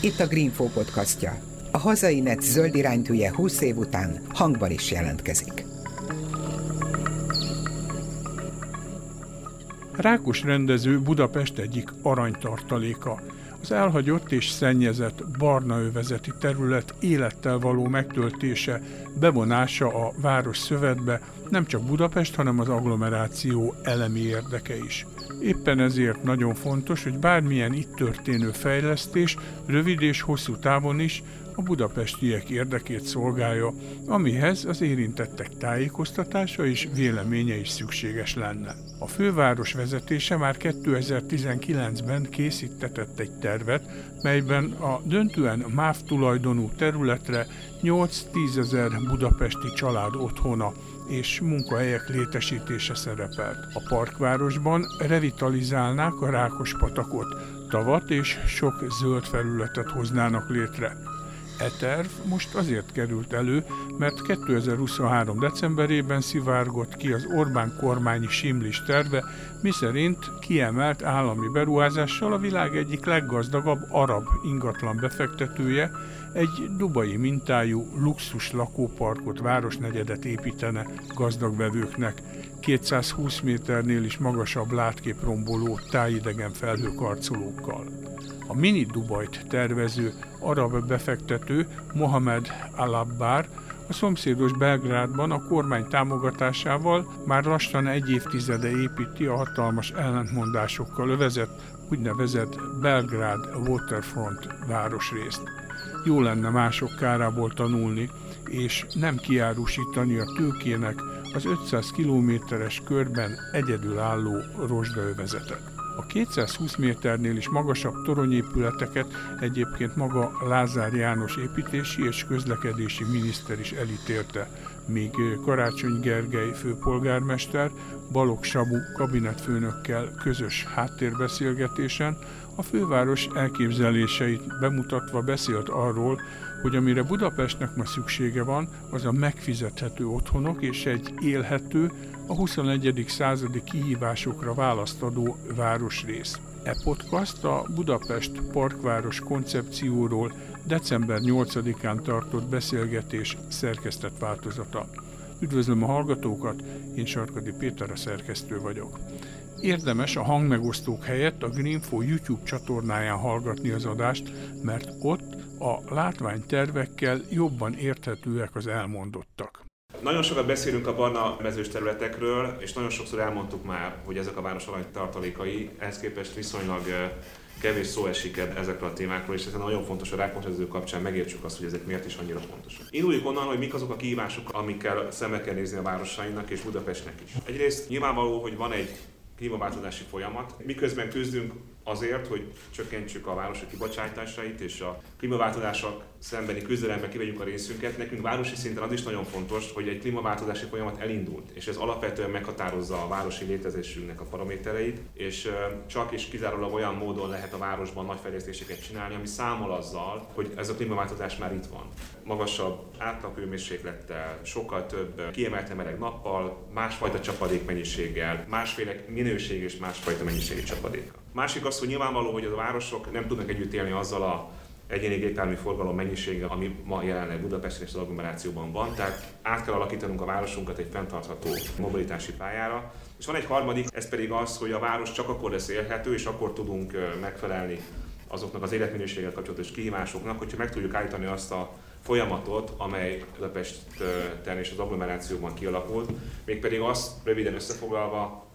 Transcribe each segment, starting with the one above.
Itt a Greenfo podcastja. A hazai net zöld iránytűje 20 év után hangban is jelentkezik. Rákos rendező Budapest egyik aranytartaléka. Az elhagyott és szennyezett barna övezeti terület élettel való megtöltése, bevonása a város szövetbe nem csak Budapest, hanem az agglomeráció elemi érdeke is. Éppen ezért nagyon fontos, hogy bármilyen itt történő fejlesztés rövid és hosszú távon is a budapestiek érdekét szolgálja, amihez az érintettek tájékoztatása és véleménye is szükséges lenne. A főváros vezetése már 2019-ben készítetett egy tervet, melyben a döntően MÁV tulajdonú területre 8-10 ezer budapesti család otthona és munkahelyek létesítése szerepelt. A parkvárosban revitalizálnák a Rákos patakot, tavat és sok zöld felületet hoznának létre. E terv most azért került elő, mert 2023. decemberében szivárgott ki az Orbán kormányi simlis terve, miszerint kiemelt állami beruházással a világ egyik leggazdagabb arab ingatlan befektetője egy dubai mintájú luxus lakóparkot, városnegyedet építene gazdag vevőknek, 220 méternél is magasabb látkép-romboló tájidegen felhőkarcolókkal. A mini Dubajt tervező arab befektető Mohamed Alabbar a szomszédos Belgrádban a kormány támogatásával már lassan egy évtizede építi a hatalmas ellentmondásokkal övezett úgynevezett Belgrád Waterfront városrészt. Jó lenne mások kárából tanulni, és nem kiárusítani a tőkének az 500 kilométeres körben egyedülálló rozsdaövezetet. A 220 méternél is magasabb toronyépületeket egyébként maga Lázár János építési és közlekedési miniszter is elítélte, míg Karácsony Gergely főpolgármester Balog Sabu kabinetfőnökkel közös háttérbeszélgetésen a főváros elképzeléseit bemutatva beszélt arról, hogy amire Budapestnek ma szüksége van, az a megfizethető otthonok és egy élhető, a 21. századi kihívásokra választadó városrész. E podcast a Budapest Parkváros koncepcióról december 8-án tartott beszélgetés szerkesztett változata. Üdvözlöm a hallgatókat, én Sarkadi Péter a szerkesztő vagyok. Érdemes a hangmegosztók helyett a Greenfo YouTube csatornáján hallgatni az adást, mert ott a látványtervekkel jobban érthetőek az elmondottak. Nagyon sokat beszélünk a barna mezős területekről, és nagyon sokszor elmondtuk már, hogy ezek a város arany tartalékai, ehhez képest viszonylag kevés szó esik ezekről a témákról, és ez nagyon fontos a rákmosező kapcsán megértsük azt, hogy ezek miért is annyira fontosak. Induljuk onnan, hogy mik azok a kihívások, amikkel szembe kell nézni a városainak és Budapestnek is. Egyrészt nyilvánvaló, hogy van egy klímaváltozási folyamat, miközben küzdünk azért, hogy csökkentsük a városok kibocsátásait és a klímaváltozások szembeni küzdelemben kivegyünk a részünket. Nekünk városi szinten az is nagyon fontos, hogy egy klímaváltozási folyamat elindult, és ez alapvetően meghatározza a városi létezésünknek a paramétereit, és csak és kizárólag olyan módon lehet a városban nagy fejlesztéseket csinálni, ami számol azzal, hogy ez a klímaváltozás már itt van. Magasabb átlaghőmérséklettel, sokkal több kiemelte meleg nappal, másfajta csapadékmennyiséggel, másféle minőség és másfajta mennyiségű csapadékkal. Másik az, hogy nyilvánvaló, hogy a városok nem tudnak együtt élni azzal a egyéni gépjármű forgalom mennyisége, ami ma jelenleg Budapesten és az agglomerációban van, tehát át kell alakítanunk a városunkat egy fenntartható mobilitási pályára. És van egy harmadik, ez pedig az, hogy a város csak akkor lesz élhető, és akkor tudunk megfelelni azoknak az életminőséggel kapcsolatos kihívásoknak, hogyha meg tudjuk állítani azt a folyamatot, amely Budapesten és az agglomerációban kialakult, mégpedig azt röviden összefoglalva,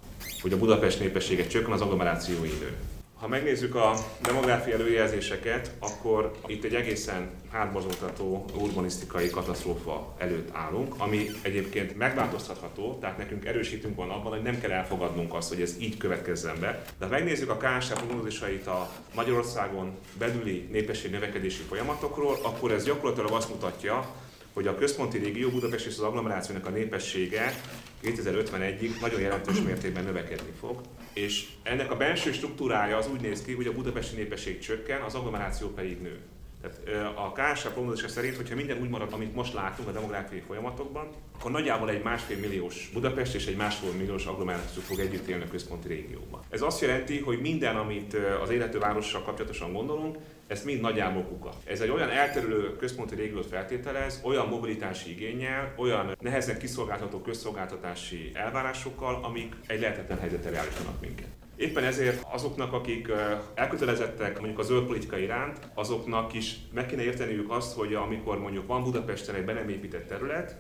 hogy a Budapest népessége csökken, az agglomeráció idő. Ha megnézzük a demográfiai előjelzéseket, akkor itt egy egészen hátborzoltató urbanisztikai katasztrófa előtt állunk, ami egyébként megváltoztatható, tehát nekünk erősítünk van abban, hogy nem kell elfogadnunk azt, hogy ez így következzen be. De ha megnézzük a KSH prognózisait a Magyarországon belüli népesség növekedési folyamatokról, akkor ez gyakorlatilag azt mutatja, hogy a központi régió Budapest és az agglomerációnak a népessége 2051-ig nagyon jelentős mértékben növekedni fog, és ennek a belső struktúrája az úgy néz ki, hogy a budapesti népesség csökken, az agglomeráció pedig nő. Tehát a KSH prognózisa szerint, hogyha minden úgy marad, amit most látunk a demográfiai folyamatokban, akkor nagyjából egy másfél milliós Budapest és egy másfél milliós agglomeráció fog együtt élni a központi régióban. Ez azt jelenti, hogy minden, amit az élető várossal kapcsolatosan gondolunk, ez mind nagyjából kuka. Ez egy olyan elterülő központi régiót feltételez, olyan mobilitási igényel, olyan nehezen kiszolgáltató közszolgáltatási elvárásokkal, amik egy lehetetlen helyzetre állítanak minket. Éppen ezért azoknak, akik elkötelezettek mondjuk a zöld politika iránt, azoknak is meg kéne érteniük azt, hogy amikor mondjuk van Budapesten egy be nem épített terület,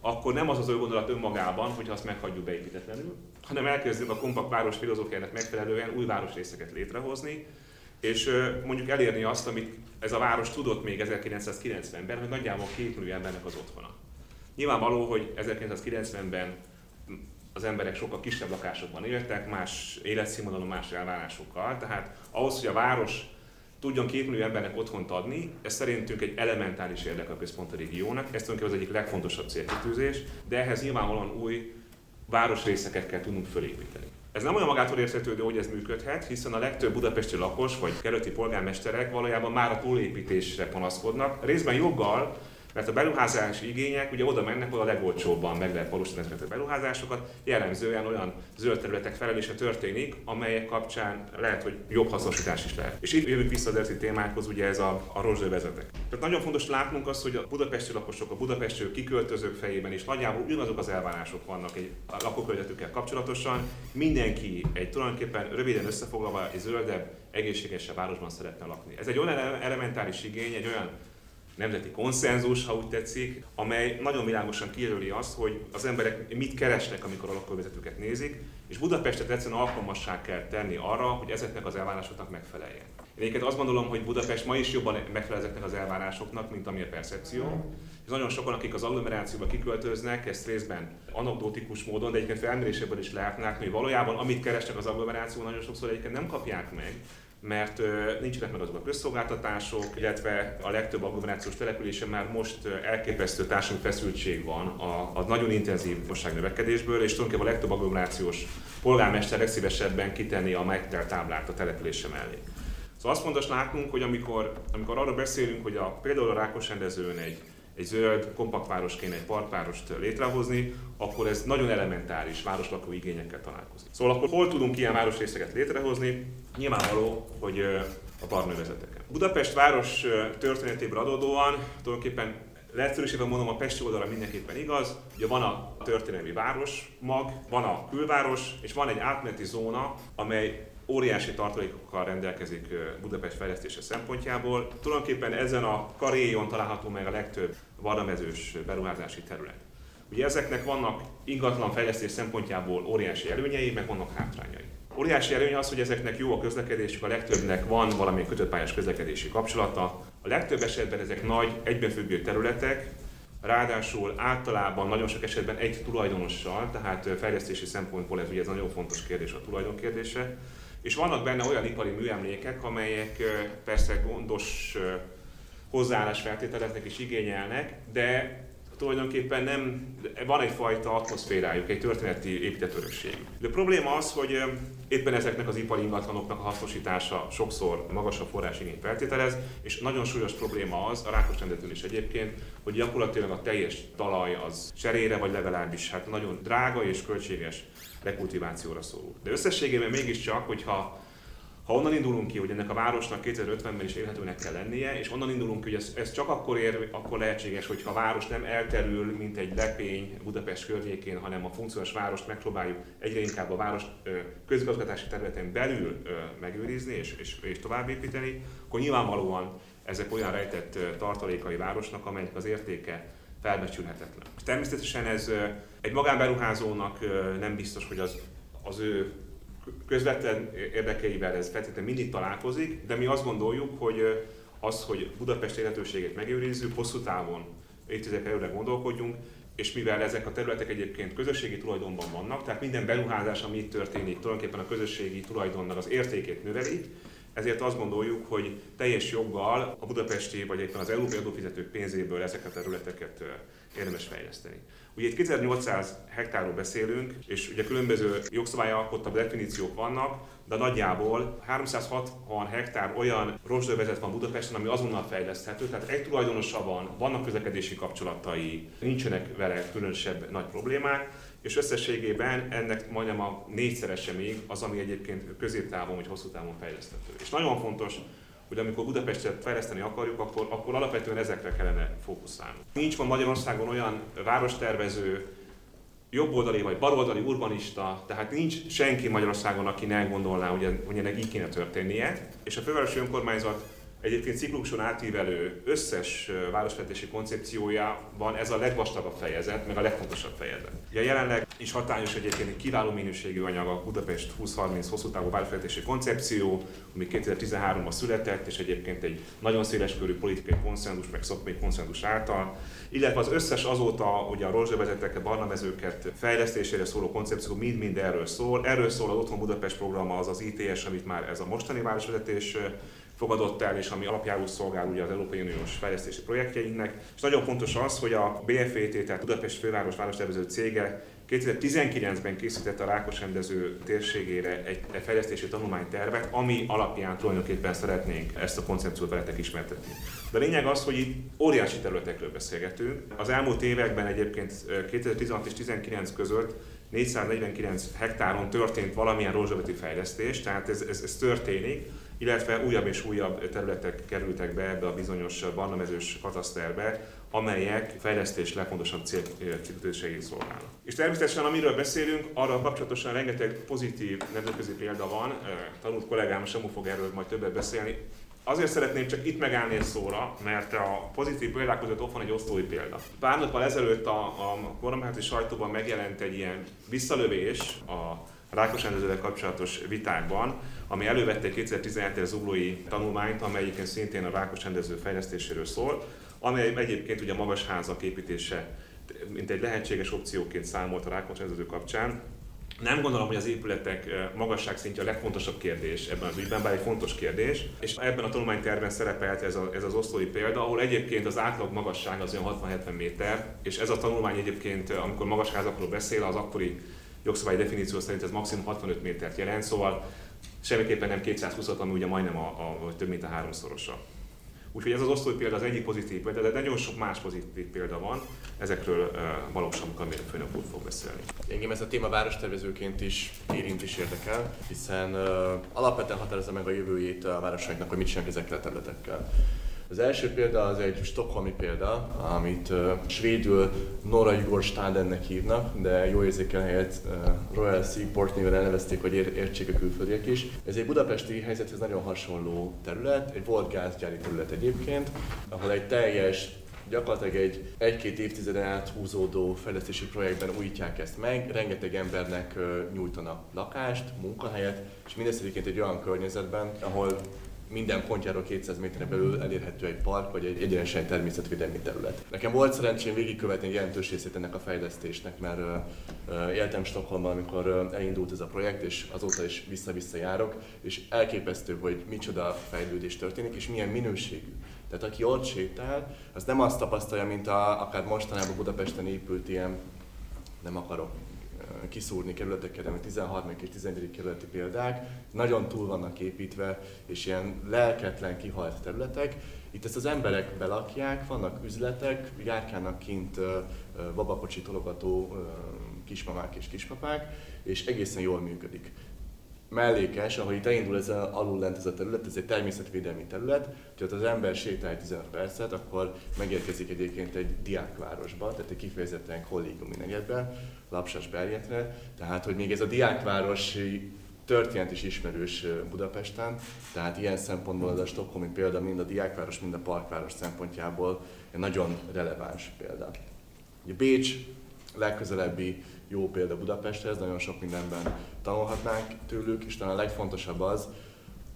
akkor nem az az ő gondolat önmagában, hogy azt meghagyjuk beépítetlenül, hanem elkezdünk a kompakt város filozófiának megfelelően új városrészeket létrehozni, és mondjuk elérni azt, amit ez a város tudott még 1990-ben, hogy nagyjából két millió embernek az otthona. Nyilvánvaló, hogy 1990-ben az emberek sokkal kisebb lakásokban éltek, más életszínvonalon, más elvárásokkal, tehát ahhoz, hogy a város tudjon két millió embernek otthont adni, ez szerintünk egy elementális érdek a központ régiónak, ez tulajdonképpen az egyik legfontosabb célkitűzés, de ehhez nyilvánvalóan új városrészeket kell tudnunk fölépíteni. Ez nem olyan magától értetődő, hogy ez működhet, hiszen a legtöbb budapesti lakos vagy kerületi polgármesterek valójában már a túlépítésre panaszkodnak, részben joggal, mert a beruházási igények ugye oda mennek, ahol a legolcsóbban meg lehet valósítani ezeket a beruházásokat, jellemzően olyan zöld területek felelése történik, amelyek kapcsán lehet, hogy jobb hasznosítás is lehet. És itt jövünk vissza az eredeti témákhoz, ugye ez a, a rozsővezetek. Tehát nagyon fontos látnunk azt, hogy a budapesti lakosok, a budapesti kiköltözők fejében is nagyjából ugyanazok az elvárások vannak egy a lakókörnyezetükkel kapcsolatosan. Mindenki egy tulajdonképpen röviden összefoglalva egy zöldebb, egészségesebb városban szeretne lakni. Ez egy olyan elementáris igény, egy olyan nemzeti konszenzus, ha úgy tetszik, amely nagyon világosan kijelöli azt, hogy az emberek mit keresnek, amikor a lakóvezetőket nézik, és Budapestet egyszerűen alkalmassá kell tenni arra, hogy ezeknek az elvárásoknak megfeleljen. Én egyébként azt gondolom, hogy Budapest ma is jobban megfelel ezeknek az elvárásoknak, mint ami a percepció. És nagyon sokan, akik az agglomerációba kiköltöznek, ezt részben anekdotikus módon, de egyébként felméréséből is látnák, hogy valójában amit keresnek az agglomeráció, nagyon sokszor egyébként nem kapják meg, mert nincsenek meg azok a közszolgáltatások, illetve a legtöbb agglomerációs településen már most elképesztő társadalmi feszültség van a, a nagyon intenzív növekedésből, és tulajdonképpen a legtöbb agglomerációs polgármester legszívesebben kitenni a megtelt táblát a települése mellé. Szóval azt fontos látnunk, hogy amikor, amikor arról beszélünk, hogy a, például a Rákos rendezőn egy egy zöld, kompakt város kéne egy parkvárost létrehozni, akkor ez nagyon elementáris városlakó igényekkel találkozik. Szóval akkor hol tudunk ilyen városrészeket létrehozni? Nyilvánvaló, hogy a parknövezeteken. Budapest város történetéből adódóan tulajdonképpen leegyszerűsítve mondom, a Pesti oldalra mindenképpen igaz, ugye van a történelmi város mag, van a külváros, és van egy átmeneti zóna, amely óriási tartalékokkal rendelkezik Budapest fejlesztése szempontjából. Tulajdonképpen ezen a karéjon található meg a legtöbb vadamezős beruházási terület. Ugye ezeknek vannak ingatlan fejlesztés szempontjából óriási előnyei, meg vannak hátrányai. Óriási előny az, hogy ezeknek jó a közlekedésük, a legtöbbnek van valamilyen kötöttpályás közlekedési kapcsolata. A legtöbb esetben ezek nagy, egybefüggő területek, ráadásul általában nagyon sok esetben egy tulajdonossal, tehát fejlesztési szempontból ez ugye ez nagyon fontos kérdés a tulajdon kérdése. És vannak benne olyan ipari műemlékek, amelyek persze gondos hozzáállás feltételeznek és igényelnek, de tulajdonképpen nem, van egyfajta atmoszférájuk, egy történeti épített örökség. De a probléma az, hogy éppen ezeknek az ipari ingatlanoknak a hasznosítása sokszor magasabb forrásigényt feltételez, és nagyon súlyos probléma az, a rákos rendetől is egyébként, hogy gyakorlatilag a teljes talaj az serére, vagy legalábbis hát nagyon drága és költséges rekultivációra szorul. De összességében mégiscsak, hogyha ha onnan indulunk ki, hogy ennek a városnak 2050-ben is élhetőnek kell lennie, és onnan indulunk ki, hogy ez, ez csak akkor, ér, akkor lehetséges, hogyha a város nem elterül, mint egy lepény Budapest környékén, hanem a funkciós várost megpróbáljuk egyre inkább a város közigazgatási területen belül megőrizni és, és, és továbbépíteni, akkor nyilvánvalóan ezek olyan rejtett tartalékai városnak, amelynek az értéke felbecsülhetetlen. Természetesen ez egy magánberuházónak nem biztos, hogy az, az ő közvetlen érdekeivel ez feltétlenül mindig találkozik, de mi azt gondoljuk, hogy az, hogy Budapest életőségét megőrizzük, hosszú távon évtizedek előre gondolkodjunk, és mivel ezek a területek egyébként közösségi tulajdonban vannak, tehát minden beruházás, ami itt történik, tulajdonképpen a közösségi tulajdonnak az értékét növeli, ezért azt gondoljuk, hogy teljes joggal a budapesti vagy éppen az európai adófizetők pénzéből ezeket a területeket érdemes fejleszteni. Ugye itt 2800 hektárról beszélünk, és ugye különböző jogszabályalkottabb definíciók vannak, de nagyjából 360 hektár olyan rozsdövezet van Budapesten, ami azonnal fejleszthető, tehát egy tulajdonosa van, vannak közlekedési kapcsolatai, nincsenek vele különösebb nagy problémák, és összességében ennek majdnem a négyszerese még az, ami egyébként középtávon vagy hosszú távon fejleszthető. És nagyon fontos, hogy amikor Budapestet fejleszteni akarjuk, akkor, akkor alapvetően ezekre kellene fókuszálni. Nincs van Magyarországon olyan várostervező, jobboldali vagy baloldali urbanista, tehát nincs senki Magyarországon, aki ne gondolná, hogy, hogy ennek így kéne történnie, és a fővárosi önkormányzat Egyébként cikluson átívelő összes városfejlesztési koncepciójában ez a legvastagabb fejezet, meg a legfontosabb fejezet. Ja, jelenleg is hatályos egyébként egy kiváló minőségű anyag a Budapest 2030 hosszú távú városfejlesztési koncepció, ami 2013-ban született, és egyébként egy nagyon széles körű politikai konszenzus, meg szakmai konszenzus által, illetve az összes azóta ugye a rozsdövezeteket, barnamezőket fejlesztésére szóló koncepció mind-mind erről szól. Erről szól az Otthon Budapest programa, az az ITS, amit már ez a mostani városvezetés fogadott el, és ami alapjául szolgál ugye az Európai Uniós fejlesztési projektjeinknek. És nagyon fontos az, hogy a BFET, tehát Budapest Főváros Várostervező cége 2019-ben készítette a Rákos rendező térségére egy, fejlesztési tanulmánytervet, ami alapján tulajdonképpen szeretnénk ezt a koncepciót veletek ismertetni. De a lényeg az, hogy itt óriási területekről beszélgetünk. Az elmúlt években egyébként 2016 és 2019 között 449 hektáron történt valamilyen rozsaveti fejlesztés, tehát ez, ez, ez történik illetve újabb és újabb területek kerültek be ebbe a bizonyos barnamezős kataszterbe, amelyek fejlesztés legfontosabb célkitűzéseit szolgálnak. És természetesen, amiről beszélünk, arra kapcsolatosan rengeteg pozitív nemzetközi példa van, tanult kollégám Samu fog erről majd többet beszélni. Azért szeretném csak itt megállni egy szóra, mert a pozitív példák között ott van egy osztói példa. Pár nappal ezelőtt a, a kormányzati sajtóban megjelent egy ilyen visszalövés a Rákos rendezővel kapcsolatos vitákban, ami elővette egy 2017-es zuglói tanulmányt, amely szintén a Rákos rendező fejlesztéséről szól, amely egyébként ugye a magas házak építése mint egy lehetséges opcióként számolt a Rákos rendező kapcsán. Nem gondolom, hogy az épületek eh, magasság szintje a legfontosabb kérdés ebben az ügyben, bár egy fontos kérdés. És ebben a tanulmányterben szerepelt ez, a, ez az oszlói példa, ahol egyébként az átlag magasság az olyan 60-70 méter, és ez a tanulmány egyébként, eh, amikor magas házakról beszél, az akkori jogszabályi definíció szerint ez maximum 65 métert jelent, szóval semmiképpen nem 220-at, ami ugye majdnem a, a, több mint a háromszorosa. Úgyhogy ez az osztói példa az egyik pozitív példa, de nagyon sok más pozitív példa van, ezekről uh, valósan Kamil főnök úr fog beszélni. Engem ez a téma várostervezőként is érint is érdekel, hiszen uh, alapvetően határozza meg a jövőjét a városainknak, hogy mit csinálnak ezekkel a területekkel. Az első példa az egy stokholmi példa, amit uh, svédül Nora Jugorstadennek hívnak, de jó érzékel helyett uh, Royal Seaport néven elnevezték, hogy ér- értsék a külföldiek is. Ez egy budapesti helyzethez nagyon hasonló terület, egy volt gázgyári terület egyébként, ahol egy teljes gyakorlatilag egy egy-két évtizeden át húzódó fejlesztési projektben újítják ezt meg, rengeteg embernek nyújtanak lakást, munkahelyet, és mindezt egyébként egy olyan környezetben, ahol minden pontjáról 200 méterre belül elérhető egy park vagy egy egyenesen egy természetvédelmi terület. Nekem volt szerencsém végigkövetni jelentős részét ennek a fejlesztésnek, mert uh, éltem Stockholmban, amikor uh, elindult ez a projekt, és azóta is vissza-vissza járok, és elképesztő, hogy micsoda fejlődés történik, és milyen minőségű. Tehát aki ott sétál, az nem azt tapasztalja, mint a, akár mostanában Budapesten épült ilyen, nem akarok kiszúrni kerületeket, de 13. és 14. kerületi példák, nagyon túl vannak építve, és ilyen lelketlen, kihalt területek. Itt ezt az emberek belakják, vannak üzletek, járkálnak kint babakocsi tologató kismamák és kispapák, és egészen jól működik mellékes, ahogy itt elindul ez a, alul lent ez a terület, ez egy természetvédelmi terület, tehát az ember sétál 15 percet, akkor megérkezik egyébként egy diákvárosba, tehát egy kifejezetten kollégiumi negyedbe, Lapsas Berjetre, tehát hogy még ez a diákvárosi történet is ismerős Budapesten, tehát ilyen szempontból az a Stockholmi példa mind a diákváros, mind a parkváros szempontjából egy nagyon releváns példa. Ugye Bécs legközelebbi jó példa Budapesthez, nagyon sok mindenben tanulhatnánk tőlük, és talán a legfontosabb az,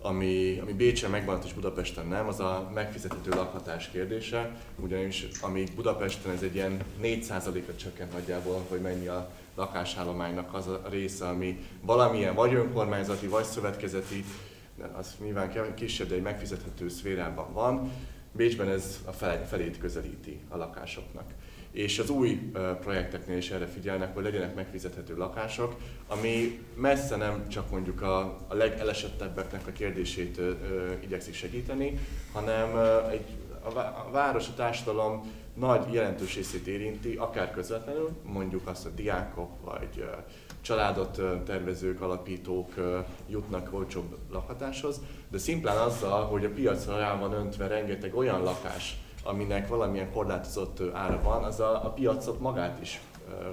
ami, ami Bécsen megvan, és Budapesten nem, az a megfizethető lakhatás kérdése, ugyanis amíg Budapesten ez egy ilyen 4%-ra csökkent nagyjából, hogy mennyi a lakásállománynak az a része, ami valamilyen vagy önkormányzati, vagy szövetkezeti, az nyilván kisebb, de egy megfizethető szférában van. Bécsben ez a felét közelíti a lakásoknak és az új projekteknél is erre figyelnek, hogy legyenek megfizethető lakások, ami messze nem csak mondjuk a, a legelesettebbeknek a kérdését ö, igyekszik segíteni, hanem egy, a, a város, a társadalom nagy jelentős részét érinti, akár közvetlenül, mondjuk azt, hogy diákok vagy családot tervezők, alapítók jutnak olcsóbb lakhatáshoz, de szimplán azzal, hogy a piacra rá van öntve rengeteg olyan lakás, aminek valamilyen korlátozott ára van, az a, a piacot magát is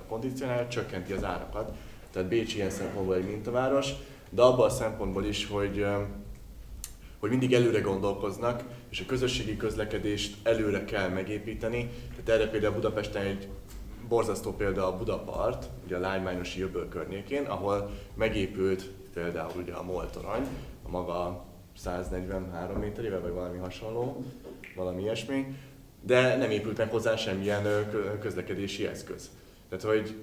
kondicionál, csökkenti az árakat. Tehát Bécs ilyen szempontból egy mintaváros, de abban a szempontból is, hogy hogy mindig előre gondolkoznak, és a közösségi közlekedést előre kell megépíteni. Tehát erre például Budapesten egy borzasztó példa a Budapart, ugye a Lágymányosi Jöböl környékén, ahol megépült például ugye a Moltorany, a maga 143 méterével, vagy valami hasonló, valami ilyesmi, de nem épült meg hozzá semmilyen közlekedési eszköz. Tehát, hogy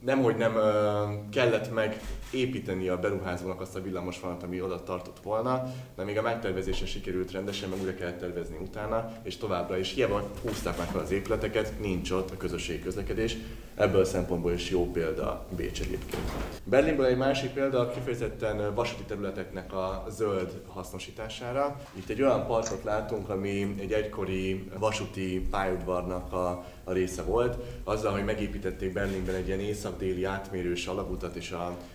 nem, hogy nem kellett meg építeni a beruházónak azt a villamosvonalat, ami oda tartott volna, de még a megtervezése sikerült rendesen, meg újra kellett tervezni utána, és továbbra is hiába húzták meg fel az épületeket, nincs ott a közösségi közlekedés. Ebből a szempontból is jó példa Bécs egyébként. Berlinből egy másik példa kifejezetten vasúti területeknek a zöld hasznosítására. Itt egy olyan parkot látunk, ami egy egykori vasúti pályaudvarnak a a része volt, azzal, hogy megépítették Berlinben egy ilyen észak-déli átmérős alagutat, és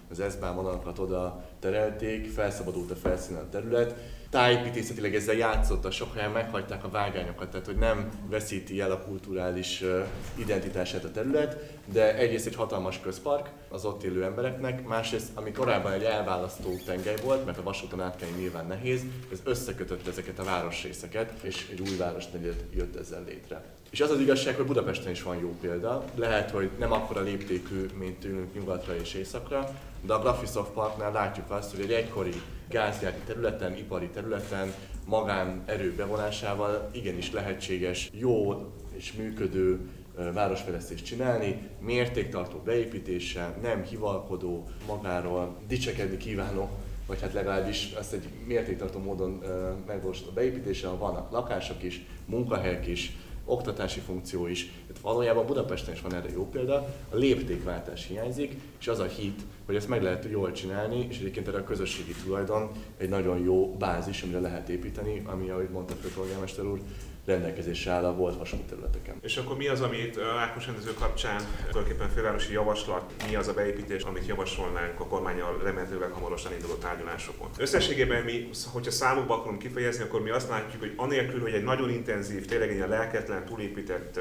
az S-Bahn vonalakat oda terelték, felszabadult a felszínen a terület, tájépítészetileg ezzel játszott, sok helyen meghagyták a vágányokat, tehát hogy nem veszíti el a kulturális identitását a terület, de egyrészt egy hatalmas közpark az ott élő embereknek, másrészt, ami korábban egy elválasztó tengely volt, mert a vasúton átkelni nyilván nehéz, ez összekötött ezeket a városrészeket, és egy új városnegyed jött ezzel létre. És az az igazság, hogy Budapesten is van jó példa. Lehet, hogy nem akkora léptékű, mint tőlünk nyugatra és északra, de a Graphisoft Parknál látjuk azt, hogy egy egykori gázgyárti területen, ipari területen magán erő bevonásával igenis lehetséges jó és működő városfejlesztést csinálni, mértéktartó beépítéssel, nem hivalkodó, magáról dicsekedni kívánó vagy hát legalábbis azt egy mértéktartó módon megvalósító beépítéssel vannak lakások is, munkahelyek is, oktatási funkció is. Tehát valójában Budapesten is van erre jó példa, a léptékváltás hiányzik, és az a hit, hogy ezt meg lehet jól csinálni, és egyébként erre a közösségi tulajdon egy nagyon jó bázis, amire lehet építeni, ami, ahogy mondta főpolgármester úr, rendelkezésre áll a volt vasúti területeken. És akkor mi az, amit Ákos rendező kapcsán tulajdonképpen fővárosi javaslat, mi az a beépítés, amit javasolnánk a kormányal remélhetőleg hamarosan induló tárgyalásokon? Összességében mi, hogyha számokba akarunk kifejezni, akkor mi azt látjuk, hogy anélkül, hogy egy nagyon intenzív, tényleg egy lelketlen, túlépített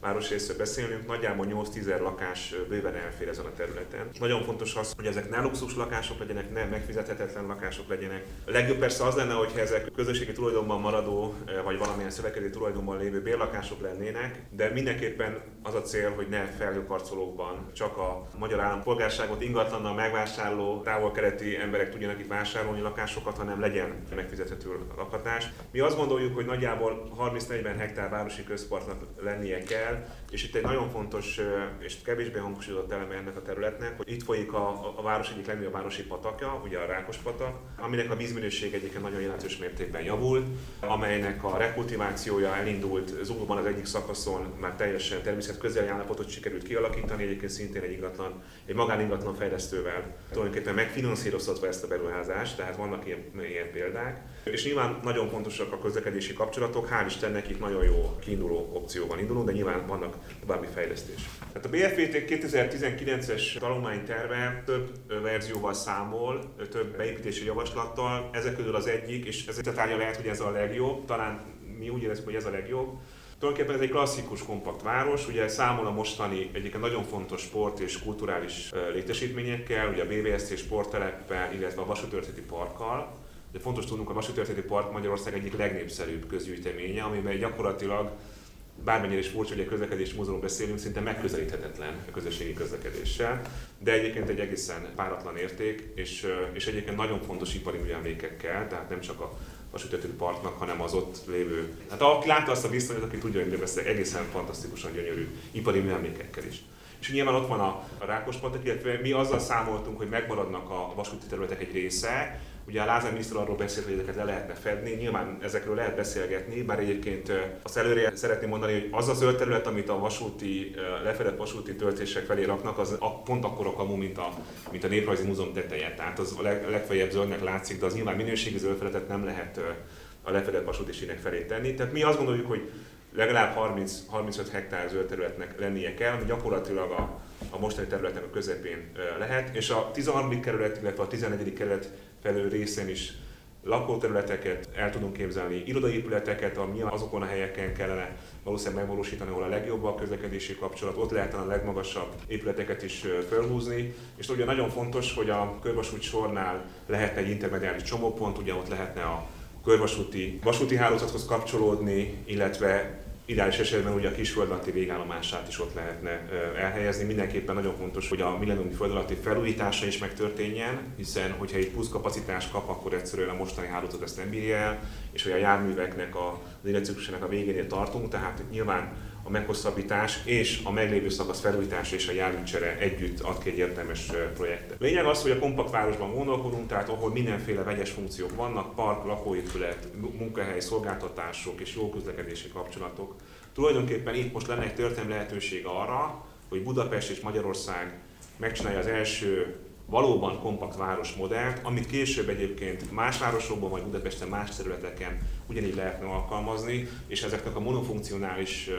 városrészről beszélünk, nagyjából 8-10 lakás bőven elfér ezen a területen. Nagyon fontos az, hogy ezek ne luxus lakások legyenek, nem megfizethetetlen lakások legyenek. A legjobb persze az lenne, hogyha ezek közösségi tulajdonban maradó, vagy valamilyen szövetkező tulajdonban lévő bérlakások lennének, de mindenképpen az a cél, hogy ne felhőkarcolókban csak a magyar állampolgárságot ingatlannal megvásárló távol-keleti emberek tudjanak itt vásárolni lakásokat, hanem legyen megfizethető lakhatás. Mi azt gondoljuk, hogy nagyjából 30-40 hektár városi közpartnak lennie kell, el, és itt egy nagyon fontos és kevésbé hangsúlyozott eleme ennek a területnek, hogy itt folyik a, a város egyik legnagyobb városi patakja, ugye a Rákos patak, aminek a vízminőség egyébként nagyon jelentős mértékben javult, amelynek a rekultivációja elindult Zuglóban az egyik szakaszon, már teljesen természet közeli állapotot sikerült kialakítani, egyébként szintén egy ingatlan, egy magáningatlan fejlesztővel tulajdonképpen megfinanszíroztatva ezt a beruházást, tehát vannak ilyen, ilyen példák. És nyilván nagyon fontosak a közlekedési kapcsolatok, hál' Istennek itt nagyon jó kiinduló opcióban indulunk, de nyilván vannak további fejlesztés. Tehát a BFVT 2019-es tanulmányterve több verzióval számol, több beépítési javaslattal, ezek közül az egyik, és ez a tárgya lehet, hogy ez a legjobb, talán mi úgy érezzük, hogy ez a legjobb, Tulajdonképpen ez egy klasszikus kompakt város, ugye számol a mostani egyik nagyon fontos sport és kulturális létesítményekkel, ugye a BVSC sportteleppel, illetve a vasútörténeti parkkal. De fontos tudnunk, a vasútörténeti park Magyarország egyik legnépszerűbb közgyűjteménye, amiben gyakorlatilag bármennyire is furcsa, hogy a közlekedési múzeumról beszélünk, szinte megközelíthetetlen a közösségi közlekedéssel, de egyébként egy egészen páratlan érték, és, és egyébként nagyon fontos ipari műemlékekkel, tehát nem csak a vasútető parknak, hanem az ott lévő. Hát aki látta azt a viszonyot, aki tudja, hogy beszél, egészen fantasztikusan gyönyörű ipari műemlékekkel is. És nyilván ott van a, a Rákos patak, illetve mi azzal számoltunk, hogy megmaradnak a vasúti területek egy része, Ugye a Lázár miniszter arról beszélt, hogy ezeket le lehetne fedni, nyilván ezekről lehet beszélgetni, bár egyébként azt előre szeretném mondani, hogy az a zöld terület, amit a vasúti, lefedett vasúti töltések felé raknak, az pont akkor a kamu, mint a, mint a Néprajzi Múzeum teteje. Tehát az a leg, legfeljebb zöldnek látszik, de az nyilván minőségi zöld nem lehet a lefedett vasúti sínek felé tenni. Tehát mi azt gondoljuk, hogy legalább 30-35 hektár zöld területnek lennie kell, ami gyakorlatilag a, a mostani területnek a közepén lehet, és a 13. kerület, illetve a 14. kerület felől részén is lakóterületeket el tudunk képzelni, irodaépületeket, ami azokon a helyeken kellene valószínűleg megvalósítani, ahol a legjobb a közlekedési kapcsolat, ott lehetne a legmagasabb épületeket is felhúzni, és ugye nagyon fontos, hogy a körvasút sornál lehetne egy intermediális csomópont, ugye ott lehetne a körvasúti vasúti hálózathoz kapcsolódni, illetve ideális esetben ugye a kisföldalatti végállomását is ott lehetne elhelyezni. Mindenképpen nagyon fontos, hogy a millenniumi földalatti felújítása is megtörténjen, hiszen hogyha egy plusz kapacitást kap, akkor egyszerűen a mostani hálózat ezt nem bírja el, és hogy a járműveknek az életciklusának a végénél tartunk, tehát nyilván a meghosszabbítás és a meglévő szakasz felújítása és a járműcsere együtt ad ki egy értelmes projektet. Lényeg az, hogy a kompakt városban gondolkodunk, tehát ahol mindenféle vegyes funkciók vannak, park, lakóépület, munkahely, szolgáltatások és jó közlekedési kapcsolatok. Tulajdonképpen itt most lenne egy történelmi lehetőség arra, hogy Budapest és Magyarország megcsinálja az első valóban kompakt városmodellt, amit később egyébként más városokban vagy Budapesten más területeken ugyanígy lehetne alkalmazni, és ezeknek a monofunkcionális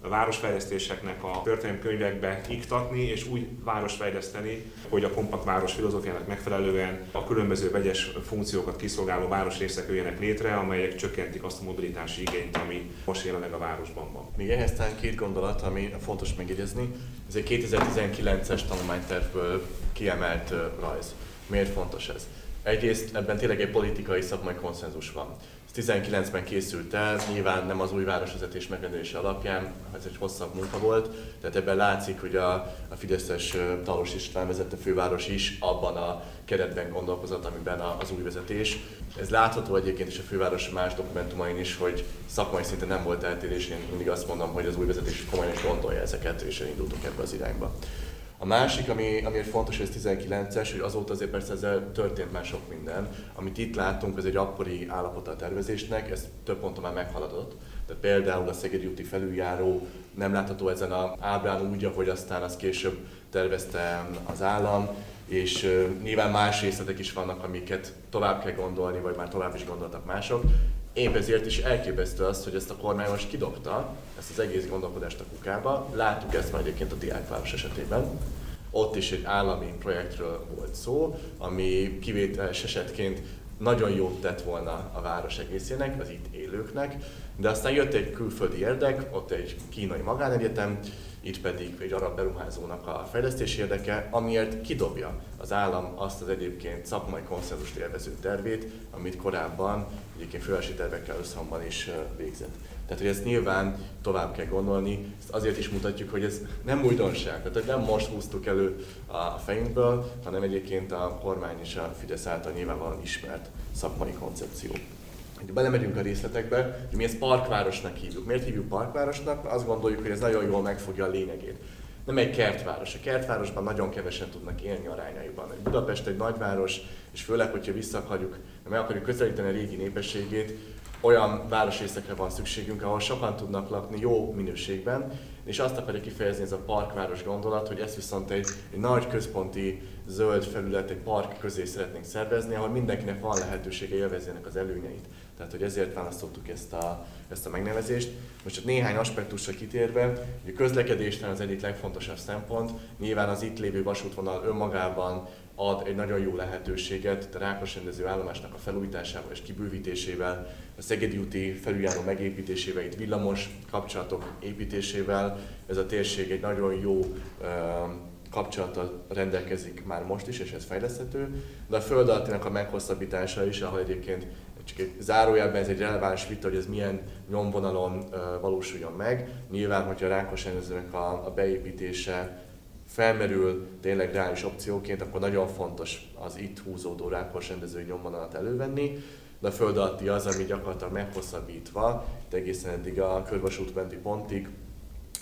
a városfejlesztéseknek a történelmi könyvekbe iktatni, és úgy városfejleszteni, hogy a kompakt város filozófiának megfelelően a különböző vegyes funkciókat kiszolgáló városrészek jöjjenek létre, amelyek csökkentik azt a mobilitási igényt, ami most jelenleg a városban van. Még ehhez talán két gondolat, ami fontos megjegyezni. Ez egy 2019-es tanulmánytervből kiemelt rajz. Miért fontos ez? Egyrészt ebben tényleg egy politikai szakmai konszenzus van. 19-ben készült el, nyilván nem az új városvezetés megrendelése alapján, ez egy hosszabb munka volt, tehát ebben látszik, hogy a, a Fideszes Talos István vezette főváros is abban a keretben gondolkozott, amiben az új vezetés. Ez látható egyébként is a főváros más dokumentumain is, hogy szakmai szinten nem volt eltérés, én mindig azt mondom, hogy az új vezetés komolyan is gondolja ezeket, és elindultunk ebbe az irányba. A másik, ami, amiért fontos, hogy ez 19-es, hogy azóta azért persze ezzel történt már sok minden. Amit itt látunk, az egy akkori állapota a tervezésnek, ez több ponton már meghaladott. Tehát például a Szegedi úti felüljáró nem látható ezen az ábrán úgy, ahogy aztán az később tervezte az állam, és uh, nyilván más részletek is vannak, amiket tovább kell gondolni, vagy már tovább is gondoltak mások. Épp ezért is elképesztő az, hogy ezt a kormány most kidobta, ezt az egész gondolkodást a kukába. Láttuk ezt már egyébként a diákváros esetében. Ott is egy állami projektről volt szó, ami kivételes esetként nagyon jót tett volna a város egészének, az itt élőknek, de aztán jött egy külföldi érdek, ott egy kínai magánegyetem, itt pedig egy arab beruházónak a fejlesztési érdeke, amiért kidobja az állam azt az egyébként szakmai konszenzust élvező tervét, amit korábban egyébként fővárosi tervekkel összhangban is végzett. Tehát, hogy ezt nyilván tovább kell gondolni, ezt azért is mutatjuk, hogy ez nem újdonság, tehát hogy nem most húztuk elő a fejünkből, hanem egyébként a kormány és a Fidesz által nyilvánvalóan ismert szakmai koncepció. Ha belemegyünk a részletekbe, hogy mi ezt parkvárosnak hívjuk. Miért hívjuk parkvárosnak? Azt gondoljuk, hogy ez nagyon jól megfogja a lényegét. Nem egy kertváros. A kertvárosban nagyon kevesen tudnak élni arányaiban. Budapest egy nagyváros, és főleg, hogyha vissza akarjuk, meg akarjuk közelíteni a régi népességét, olyan városrészekre van szükségünk, ahol sokan tudnak lakni jó minőségben, és azt akarja kifejezni ez a parkváros gondolat, hogy ezt viszont egy, egy nagy központi zöld felület, egy park közé szeretnénk szervezni, ahol mindenkinek van lehetősége élvezni az előnyeit. Tehát, hogy ezért választottuk ezt a, ezt a megnevezést. Most csak néhány aspektusra kitérve, a közlekedés az egyik legfontosabb szempont. Nyilván az itt lévő vasútvonal önmagában ad egy nagyon jó lehetőséget a Rákos rendező állomásnak a felújításával és kibővítésével, a Szegedi úti felüljáró megépítésével, itt villamos kapcsolatok építésével. Ez a térség egy nagyon jó kapcsolattal rendelkezik már most is, és ez fejleszthető, de a föld a meghosszabbítása is, ahol egyébként csak egy zárójelben ez egy releváns vita, hogy ez milyen nyomvonalon valósuljon meg. Nyilván, hogyha a rákos rendezőnek a, a beépítése felmerül tényleg reális opcióként, akkor nagyon fontos az itt húzódó rákos rendezői nyomvonalat elővenni, de a föld alatti az, ami gyakorlatilag meghosszabbítva, egészen eddig a körvasútmenti pontig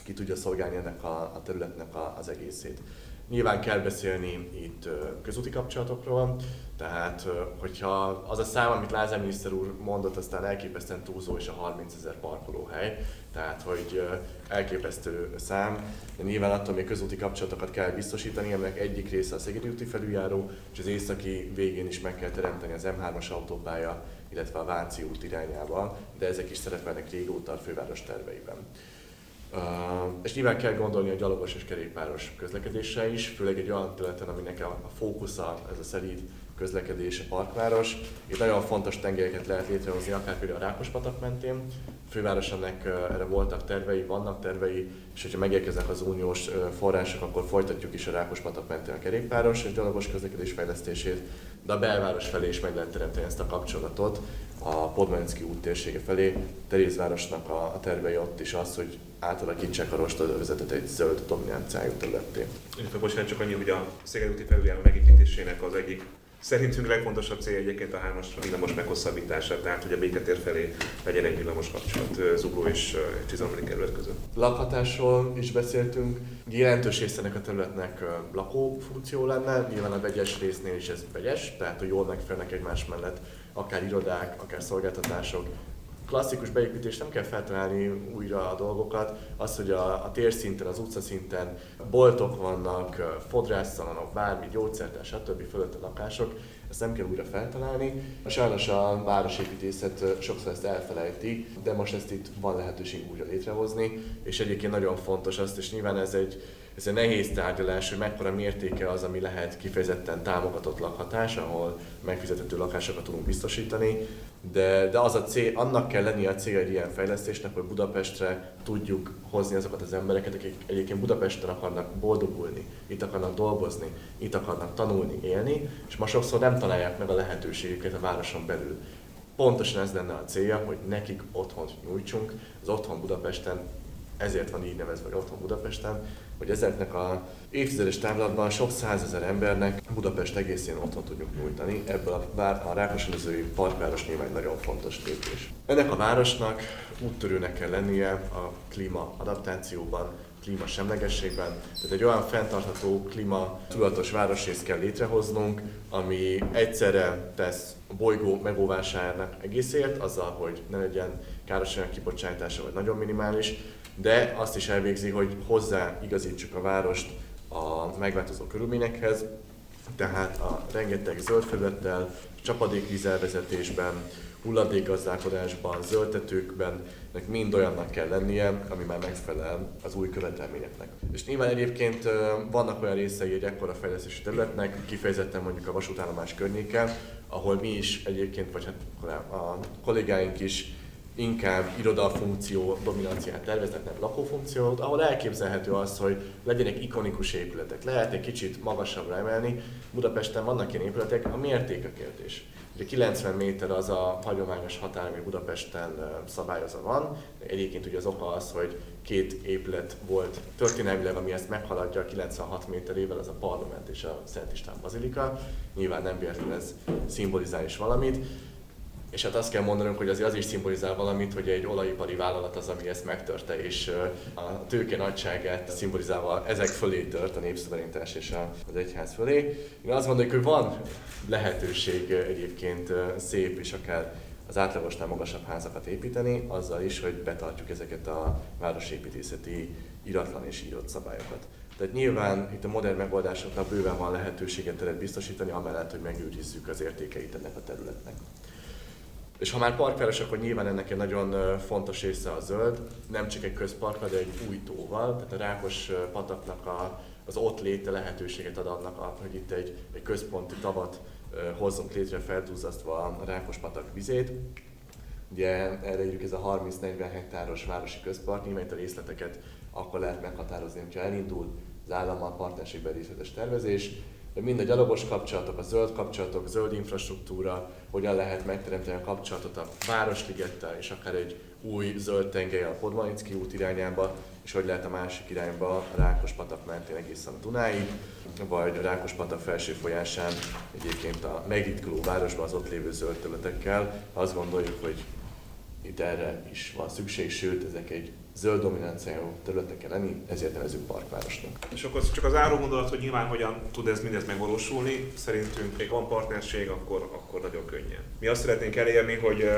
ki tudja szolgálni ennek a, a területnek a, az egészét. Nyilván kell beszélni itt közúti kapcsolatokról, tehát hogyha az a szám, amit Lázár miniszter úr mondott, aztán elképesztően túlzó és a 30 ezer parkolóhely, tehát hogy elképesztő szám. De nyilván attól még közúti kapcsolatokat kell biztosítani, ennek egyik része a Szegedi úti felüljáró, és az északi végén is meg kell teremteni az M3-as autópálya, illetve a Váci út irányába, de ezek is szerepelnek régóta a főváros terveiben. És nyilván kell gondolni a gyalogos és kerékpáros közlekedésre is, főleg egy olyan területen, aminek a, fókusza ez a szelíd közlekedés, a parkváros. Itt nagyon fontos tengelyeket lehet létrehozni, akár például a Rákospatak mentén. A fővárosnak erre voltak tervei, vannak tervei, és hogyha megérkeznek az uniós források, akkor folytatjuk is a Rákospatak mentén a kerékpáros és gyalogos közlekedés fejlesztését, de a belváros felé is meg lehet teremteni ezt a kapcsolatot a Podmanicki út térsége felé. Terézvárosnak a, a tervei ott is az, hogy átalakítsák a rostadövezetet egy zöld dominanciájú területté. Bocsánat, csak annyi, hogy a Szeged úti felüljáró megépítésének az egyik Szerintünk legfontosabb cél egyébként a hármas villamos meghosszabbítása, tehát hogy a béketér felé legyen egy villamos kapcsolat Zugló és Csizamli kerület között. Lakhatásról is beszéltünk. Jelentős része ennek a területnek lakófunkció lenne, nyilván a vegyes résznél is ez vegyes, tehát hogy jól megfelelnek egymás mellett akár irodák, akár szolgáltatások, klasszikus beépítés nem kell feltalálni újra a dolgokat. Az, hogy a, a térszinten, az utcaszinten boltok vannak, fodrászszalonok, bármi, gyógyszertár, stb. fölött a lakások, ezt nem kell újra feltalálni. Sajnos a városépítészet sokszor ezt elfelejti, de most ezt itt van lehetőség újra létrehozni, és egyébként nagyon fontos azt, és nyilván ez egy, ez egy nehéz tárgyalás, hogy mekkora mértéke az, ami lehet kifejezetten támogatott lakhatás, ahol megfizethető lakásokat tudunk biztosítani, de, de az a cél, annak kell lennie a célja egy ilyen fejlesztésnek, hogy Budapestre tudjuk hozni azokat az embereket, akik egyébként Budapesten akarnak boldogulni, itt akarnak dolgozni, itt akarnak tanulni, élni, és ma sokszor nem találják meg a lehetőségüket a városon belül. Pontosan ez lenne a célja, hogy nekik otthont nyújtsunk, az otthon Budapesten, ezért van így nevezve, hogy otthon Budapesten, hogy ezeknek a évtizedes távlatban sok százezer embernek Budapest egészén otthon tudjuk nyújtani. Ebből a, vár, a Rákosendezői parkváros nyilván nagyon fontos lépés. Ennek a városnak úttörőnek kell lennie a klíma adaptációban, klíma semlegességben. Tehát egy olyan fenntartható, klíma tudatos városrészt kell létrehoznunk, ami egyszerre tesz a bolygó megóvásának egészért, azzal, hogy ne legyen károsanyag kibocsátása, vagy nagyon minimális, de azt is elvégzi, hogy hozzáigazítsuk a várost a megváltozó körülményekhez, tehát a rengeteg zöld felülettel, csapadékvízelvezetésben, hulladékgazdálkodásban, zöldtetőkben, nek mind olyannak kell lennie, ami már megfelel az új követelményeknek. És nyilván egyébként vannak olyan részei egy ekkora fejlesztési területnek, kifejezetten mondjuk a vasútállomás környéken, ahol mi is egyébként, vagy hát a kollégáink is inkább irodafunkció dominanciát terveznek, nem lakófunkciót, ahol elképzelhető az, hogy legyenek ikonikus épületek. Lehet egy kicsit magasabbra emelni. Budapesten vannak ilyen épületek, a mérték a kérdés. Ugye 90 méter az a hagyományos határ, ami Budapesten szabályozva van. Egyébként ugye az oka az, hogy két épület volt történelmileg, ami ezt meghaladja 96 méterével, az a parlament és a Szent István Bazilika. Nyilván nem véletlenül ez szimbolizál is valamit. És hát azt kell mondanunk, hogy azért az is szimbolizál valamit, hogy egy olajipari vállalat az, ami ezt megtörte, és a tőke nagyságát szimbolizálva ezek fölé tört a népszuverenitás és az egyház fölé. Én azt gondolom, hogy van lehetőség egyébként szép és akár az átlagosnál magasabb házakat építeni, azzal is, hogy betartjuk ezeket a városépítészeti iratlan és írott szabályokat. Tehát nyilván itt a modern megoldásoknak bőven van lehetőséget teret biztosítani, amellett, hogy megőrizzük az értékeit ennek a területnek. És ha már parkváros, akkor nyilván ennek egy nagyon fontos része a zöld, nem csak egy közpark, de egy új tóval, tehát a Rákos pataknak a, az ott léte lehetőséget ad annak, hogy itt egy, egy központi tavat hozzunk létre feldúzzasztva a Rákos patak vizét. Ugye erre írjuk ez a 30-40 hektáros városi közpark, nyilván a részleteket akkor lehet meghatározni, hogyha elindul az állammal partnerségben részletes tervezés, de mind a gyalogos kapcsolatok, a zöld kapcsolatok, zöld infrastruktúra, hogyan lehet megteremteni a kapcsolatot a Városligettel, és akár egy új zöld tengely a Podmanicki út irányába, és hogy lehet a másik irányba a Rákos-patak mentén egészen a Dunáig, vagy a Rákos-patak felső folyásán egyébként a megritkuló városban az ott lévő zöld területekkel. Azt gondoljuk, hogy itt erre is van szükség, sőt, ezek egy zöld dominanciájú területeken lenni, ezért nevezünk parkvárosnak. És akkor csak az áró gondolat, hogy nyilván hogyan tud ez mindez megvalósulni, szerintünk még van partnerség, akkor, akkor nagyon könnyen. Mi azt szeretnénk elérni, hogy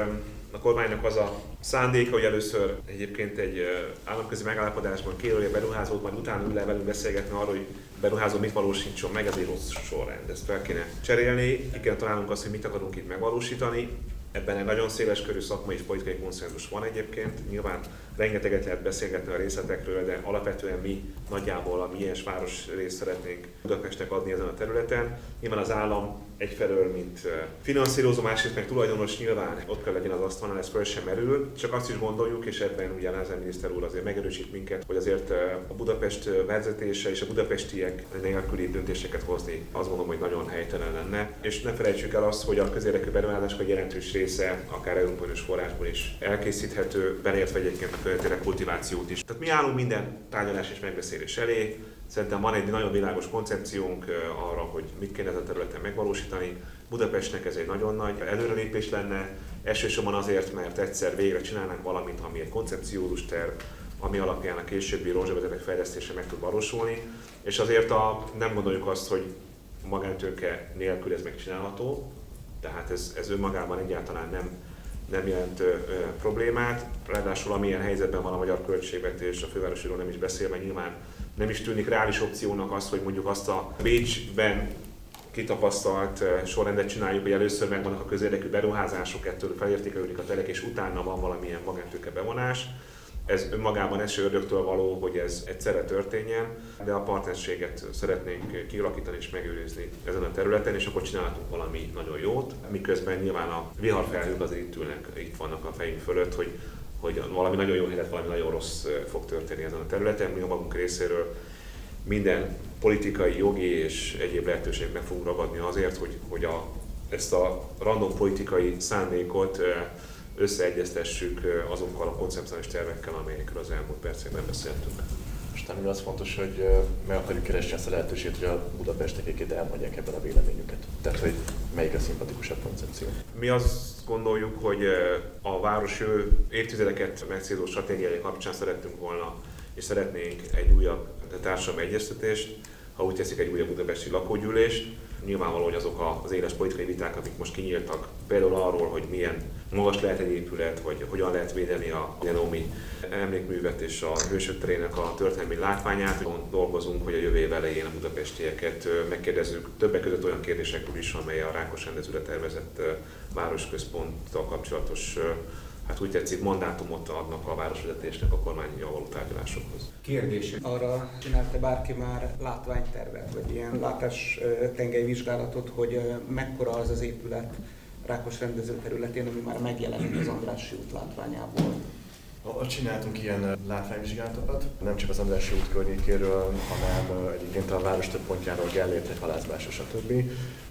a kormánynak az a szándéka, hogy először egyébként egy államközi megállapodásban kérője beruházót, majd utána ül le velünk beszélgetni arról, hogy beruházó mit valósítson meg, ez egy rossz sorrend. Ezt fel kéne cserélni, ki kell találnunk azt, hogy mit akarunk itt megvalósítani, Ebben egy nagyon széles körű szakmai és politikai konszenzus van egyébként. Nyilván rengeteget lehet beszélgetni a részletekről, de alapvetően mi nagyjából a milyen város részt szeretnénk Budapestnek adni ezen a területen. Nyilván az állam egyfelől, mint finanszírozó, másrészt meg tulajdonos nyilván ott kell legyen az asztalnál, ez föl sem merül. Csak azt is gondoljuk, és ebben ugye Lázár miniszter úr azért megerősít minket, hogy azért a Budapest vezetése és a budapestiek nélküli döntéseket hozni azt gondolom, hogy nagyon helytelen lenne. És ne felejtsük el azt, hogy a közérdekű beruházások jelentős része, akár európai forrásból is elkészíthető, beleértve egyébként a közvetére kultivációt is. Tehát mi állunk minden tárgyalás és megbeszélés elé, Szerintem van egy nagyon világos koncepciónk arra, hogy mit kéne a területen megvalósítani. Budapestnek ez egy nagyon nagy előrelépés lenne, elsősorban azért, mert egyszer végre csinálnánk valamit, ami egy koncepciózus terv, ami alapján a későbbi rózsavezetek fejlesztése meg tud valósulni, és azért a, nem gondoljuk azt, hogy magántőke nélkül ez megcsinálható, tehát ez, ez önmagában egyáltalán nem, nem jelent ö, problémát. Ráadásul amilyen helyzetben van a magyar költségvetés, a fővárosról nem is beszélve, nyilván nem is tűnik reális opciónak az, hogy mondjuk azt a Bécsben kitapasztalt sorrendet csináljuk, hogy először megvannak a közérdekű beruházások, ettől felértékelődik a telek, és utána van valamilyen magántőke bevonás. Ez önmagában ördögtől való, hogy ez egyszerre történjen, de a partnerséget szeretnénk kialakítani és megőrizni ezen a területen, és akkor csinálhatunk valami nagyon jót, miközben nyilván a viharfelhők azért itt ülnek, itt vannak a fejünk fölött, hogy hogy valami nagyon jó helyet, valami nagyon rossz fog történni ezen a területen. Mi a magunk részéről minden politikai, jogi és egyéb lehetőséget meg fogunk ragadni azért, hogy, hogy a, ezt a random politikai szándékot összeegyeztessük azokkal a koncepcionális tervekkel, amelyekről az elmúlt percekben beszéltünk. Most nem az fontos, hogy meg akarjuk keresni ezt a lehetőséget, hogy a budapestekéket elmondják ebben a véleményüket. Tehát, hogy melyik a szimpatikusabb koncepció. Mi azt gondoljuk, hogy a város jövő évtizedeket megcélzó stratégiai kapcsán szerettünk volna, és szeretnénk egy újabb társadalmi egyeztetést, ha úgy teszik egy újabb budapesti lakógyűlést, Nyilvánvaló, hogy azok az éles politikai viták, amik most kinyíltak, például arról, hogy milyen magas lehet egy épület, vagy hogyan lehet védeni a Genomi emlékművet és a hősök terének a történelmi látványát. Dolgozunk, hogy a jövő elején a budapestieket megkérdezzük többek között olyan kérdésekről is, amely a Rákos rendezőre tervezett városközponttal kapcsolatos hát úgy tetszik, mandátumot adnak a városvezetésnek a kormányjal való tárgyalásokhoz. Kérdés. Arra csinálta bárki már látványtervet, vagy ilyen látás tengelyvizsgálatot, hogy mekkora az az épület Rákos rendező területén, ami már megjelenik az Andrássy út látványából? Csináltunk ilyen látványvizsgálatokat, nem csak az Andrássy út környékéről, hanem egyébként a város több pontjáról, Gellért, egy stb.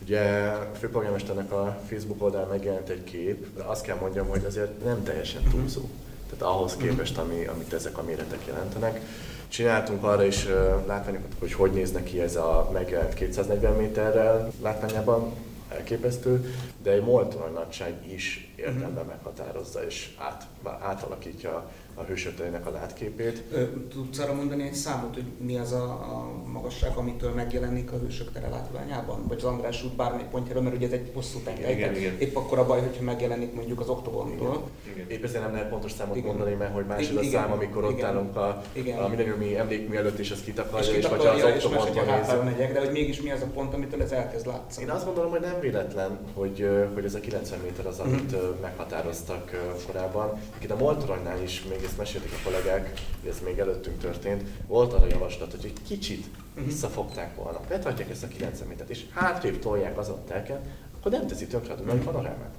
Ugye a főpolgármesternek a Facebook oldalán megjelent egy kép, de azt kell mondjam, hogy azért nem teljesen túlzó. Tehát ahhoz képest, ami, amit ezek a méretek jelentenek. Csináltunk arra is látványokat, hogy hogy néz ki ez a megjelent 240 méterrel látványában, elképesztő, de egy moltorony nagyság is érdemben meghatározza és át, átalakítja a hősöteinek a látképét. Tudsz arra mondani egy számot, hogy mi az a, a magasság, amitől megjelenik a hősök tere látványában? Vagy az András út bármely pontjáról, mert ugye ez egy hosszú tengely. Igen, igen. Épp akkor a baj, hogyha megjelenik mondjuk az oktogontól. Épp ezért nem lehet pontos számot igen. mondani, mert hogy más az a szám, amikor igen, ott állunk a, igen. a millenniumi emlékmű előtt, és az kitakarja, és, és vagy az oktogontban nézünk. De hogy mégis mi az a pont, amitől ez elkezd látszani? Én azt gondolom, hogy nem véletlen, hogy, hogy ez a 90 méter az, amit mm. meghatároztak korábban. Itt a Moltoronynál is még ezt mesélték a kollégák, hogy ez még előttünk történt, volt arra javaslat, hogy egy kicsit mhm. visszafogták volna, betartják ezt a 90 métert, és hátrébb tolják az a telket, akkor nem teszi tönkre a panorámát.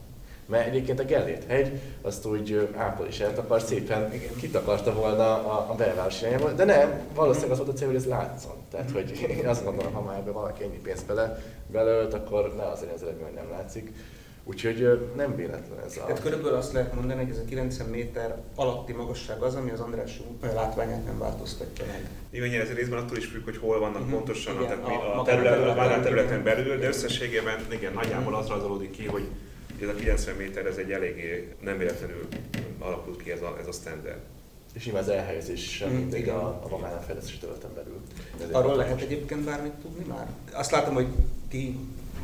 Mert egyébként a Gellért hegy, azt úgy ápolis eltakar, szépen kitakarta volna a, a belváros irányába, de nem, valószínűleg az volt a cél, hogy ez látszon. Tehát, hogy én azt gondolom, ha már ebbe valaki ennyi pénzt bele, belölt, akkor ne az legyen az eredmény, hogy nem látszik. Úgyhogy nem véletlen ez a... Tehát körülbelül azt lehet mondani, hogy ez a 90 méter alatti magasság az, ami az András látványát nem változtatja meg. Igen, ez részben attól is függ, hogy hol vannak uh-huh. pontosan igen, a, a, terület, a, a területen belül, de összességében igen, nagyjából az rajzolódik ki, hogy ez a 90 méter ez egy eléggé nem véletlenül alakult ki ez a, ez a standard. És nyilván az elhelyezés sem Mm, mindig igen. a, a magánfejlesztési területen belül. Arról lehet egyébként bármit tudni már? Azt látom, hogy ti,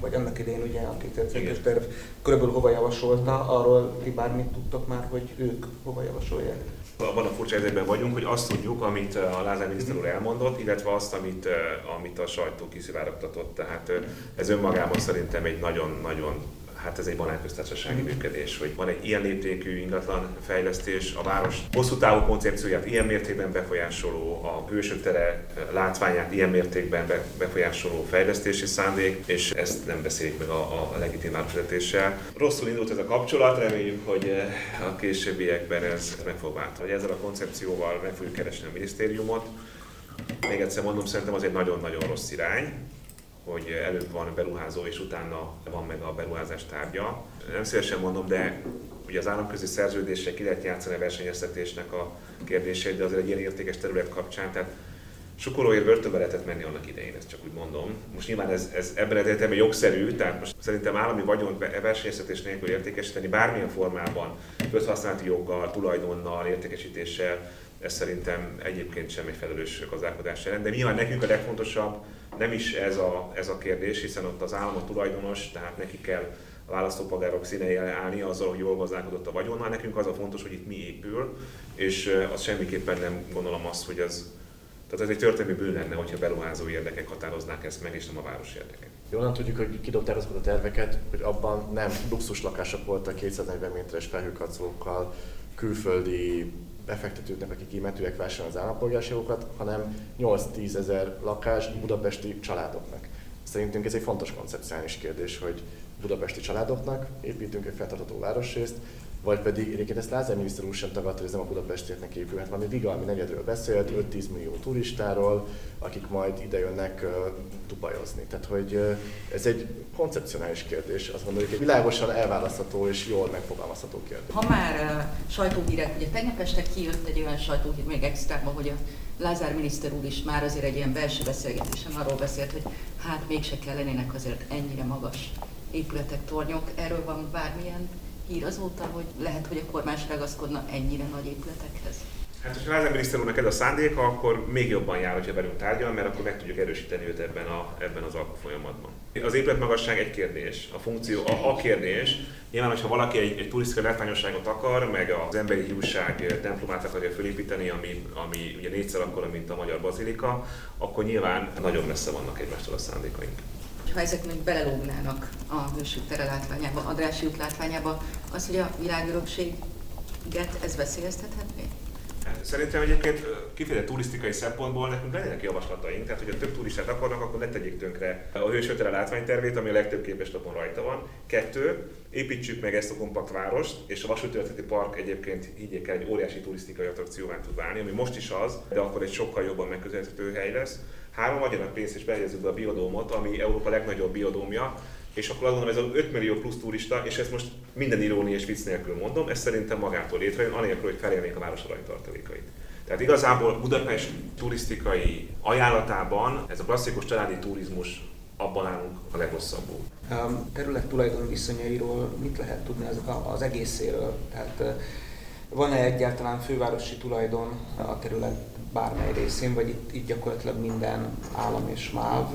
vagy annak idején ugye a 2000-es Igen. terv körülbelül hova javasolta, arról ti bármit tudtok már, hogy ők hova javasolják? Abban a furcsa helyzetben vagyunk, hogy azt tudjuk, amit a Lázár miniszter úr elmondott, illetve azt, amit, eh, amit a sajtó kiszivárogtatott. Tehát eh, ez önmagában szerintem egy nagyon-nagyon hát ez egy banánköztársasági működés, hogy van egy ilyen léptékű ingatlan fejlesztés, a város hosszú távú koncepcióját ilyen mértékben befolyásoló, a külső tere látványát ilyen mértékben be- befolyásoló fejlesztési szándék, és ezt nem beszéljük meg a, a legitim városvezetéssel. Rosszul indult ez a kapcsolat, reméljük, hogy a későbbiekben ez meg fog változni. Ezzel a koncepcióval meg fogjuk keresni a minisztériumot. Még egyszer mondom, szerintem az egy nagyon-nagyon rossz irány, hogy előbb van a beruházó, és utána van meg a beruházás tárgya. Nem szívesen mondom, de ugye az államközi szerződésre ki lehet játszani a versenyeztetésnek a kérdését, de azért egy ilyen értékes terület kapcsán, tehát Sukolóért börtönbe lehetett menni annak idején, ezt csak úgy mondom. Most nyilván ez, ez ebben az értelemben jogszerű, tehát most szerintem állami vagyont versenyeztetés nélkül értékesíteni bármilyen formában, közhasználati joggal, tulajdonnal, értékesítéssel, ez szerintem egyébként sem egy felelős gazdálkodás jelent. De nyilván nekünk a legfontosabb nem is ez a, ez a kérdés, hiszen ott az állam a tulajdonos, tehát neki kell a választópolgárok színei állni azzal, hogy jól gazdálkodott a vagyonnal. Nekünk az a fontos, hogy itt mi épül, és az semmiképpen nem gondolom azt, hogy az, tehát ez egy történelmi bűn lenne, hogyha beruházó érdekek határoznák ezt meg, és nem a város érdekek. Jól tudjuk, hogy kidobták azokat a terveket, hogy abban nem luxus lakások voltak 240 méteres felhőkarcolókkal, külföldi befektetőknek, akik kimetőek vásárolni az állampolgárságokat, hanem 8-10 ezer lakás budapesti családoknak. Szerintünk ez egy fontos koncepciális kérdés, hogy budapesti családoknak építünk egy fenntartható városrészt, vagy pedig egyébként ezt Lázár miniszter úr sem tagadta, hogy ez nem a budapestieknek épül, hát valami vigalmi negyedről beszélt, 5-10 millió turistáról, akik majd ide jönnek uh, dubajozni. Tehát, hogy uh, ez egy koncepcionális kérdés, azt gondoljuk, egy világosan elválasztható és jól megfogalmazható kérdés. Ha már uh, sajtóhírek, ugye tegnap este kijött egy olyan sajtóhír még extrában, hogy a Lázár miniszter úr is már azért egy ilyen belső beszélgetésen arról beszélt, hogy hát mégse kellenének azért ennyire magas épületek, tornyok. Erről van bármilyen hír azóta, hogy lehet, hogy a kormány ragaszkodna ennyire nagy épületekhez? Hát, ha Lázár miniszter úrnak ez a szándéka, akkor még jobban jár, hogyha velünk tárgyal, mert akkor meg tudjuk erősíteni őt ebben, a, ebben az alkofolyamatban. Az épületmagasság egy kérdés, a funkció a, a kérdés. Nyilván, hogyha valaki egy, egy turisztikai látványosságot akar, meg az emberi hiúság templomát akarja felépíteni, ami, ami ugye négyszer akkora, mint a magyar bazilika, akkor nyilván nagyon messze vannak egymástól a szándékaink. Ha ezek még belelógnának a hősük tere látványába, Andrássy út látványába, az, hogy a világörökséget ez veszélyeztethetné? Hát Szerintem egyébként ö, kifejezetten turisztikai szempontból nekünk lennének javaslataink, tehát hogyha több turistát akarnak, akkor ne tegyék tönkre a hősötere látványtervét, ami a legtöbb képeslapon rajta van. Kettő, építsük meg ezt a kompakt várost, és a vasútörténeti park egyébként higgyék el egy óriási turisztikai attrakcióvá tud válni, ami most is az, de akkor egy sokkal jobban megközelíthető hely lesz. Három, adjanak pénzt és behelyezzük be a biodómot, ami Európa legnagyobb biodómja, és akkor azt mondom, ez az 5 millió plusz turista, és ezt most minden irónia és vicc nélkül mondom, ez szerintem magától létrejön, anélkül, hogy felélnék a város aranytartalékait. Tehát igazából Budapest turisztikai ajánlatában ez a klasszikus családi turizmus abban állunk a legrosszabbul. A terület tulajdon viszonyairól mit lehet tudni az, az egészéről? Tehát eh, van-e egyáltalán fővárosi tulajdon a terület bármely részén, vagy itt, itt gyakorlatilag minden állam és MÁV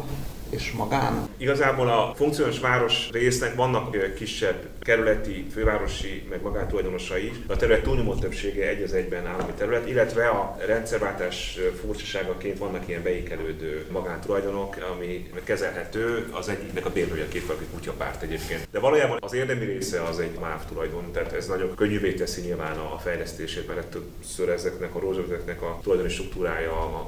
és magán? Igazából a funkciós város résznek vannak kisebb kerületi, fővárosi, meg magántulajdonosai is. A terület túlnyomó többsége egy az egyben állami terület, illetve a rendszerváltás furcsaságaként vannak ilyen beékelődő magántulajdonok, ami kezelhető, az egyiknek a bérlője két valaki kutyapárt egyébként. De valójában az érdemi része az egy MÁV tulajdon, tehát ez nagyon könnyűvé teszi nyilván a fejlesztését, mert legtöbbször ezeknek a rózsavezetnek a tulajdoni struktúrája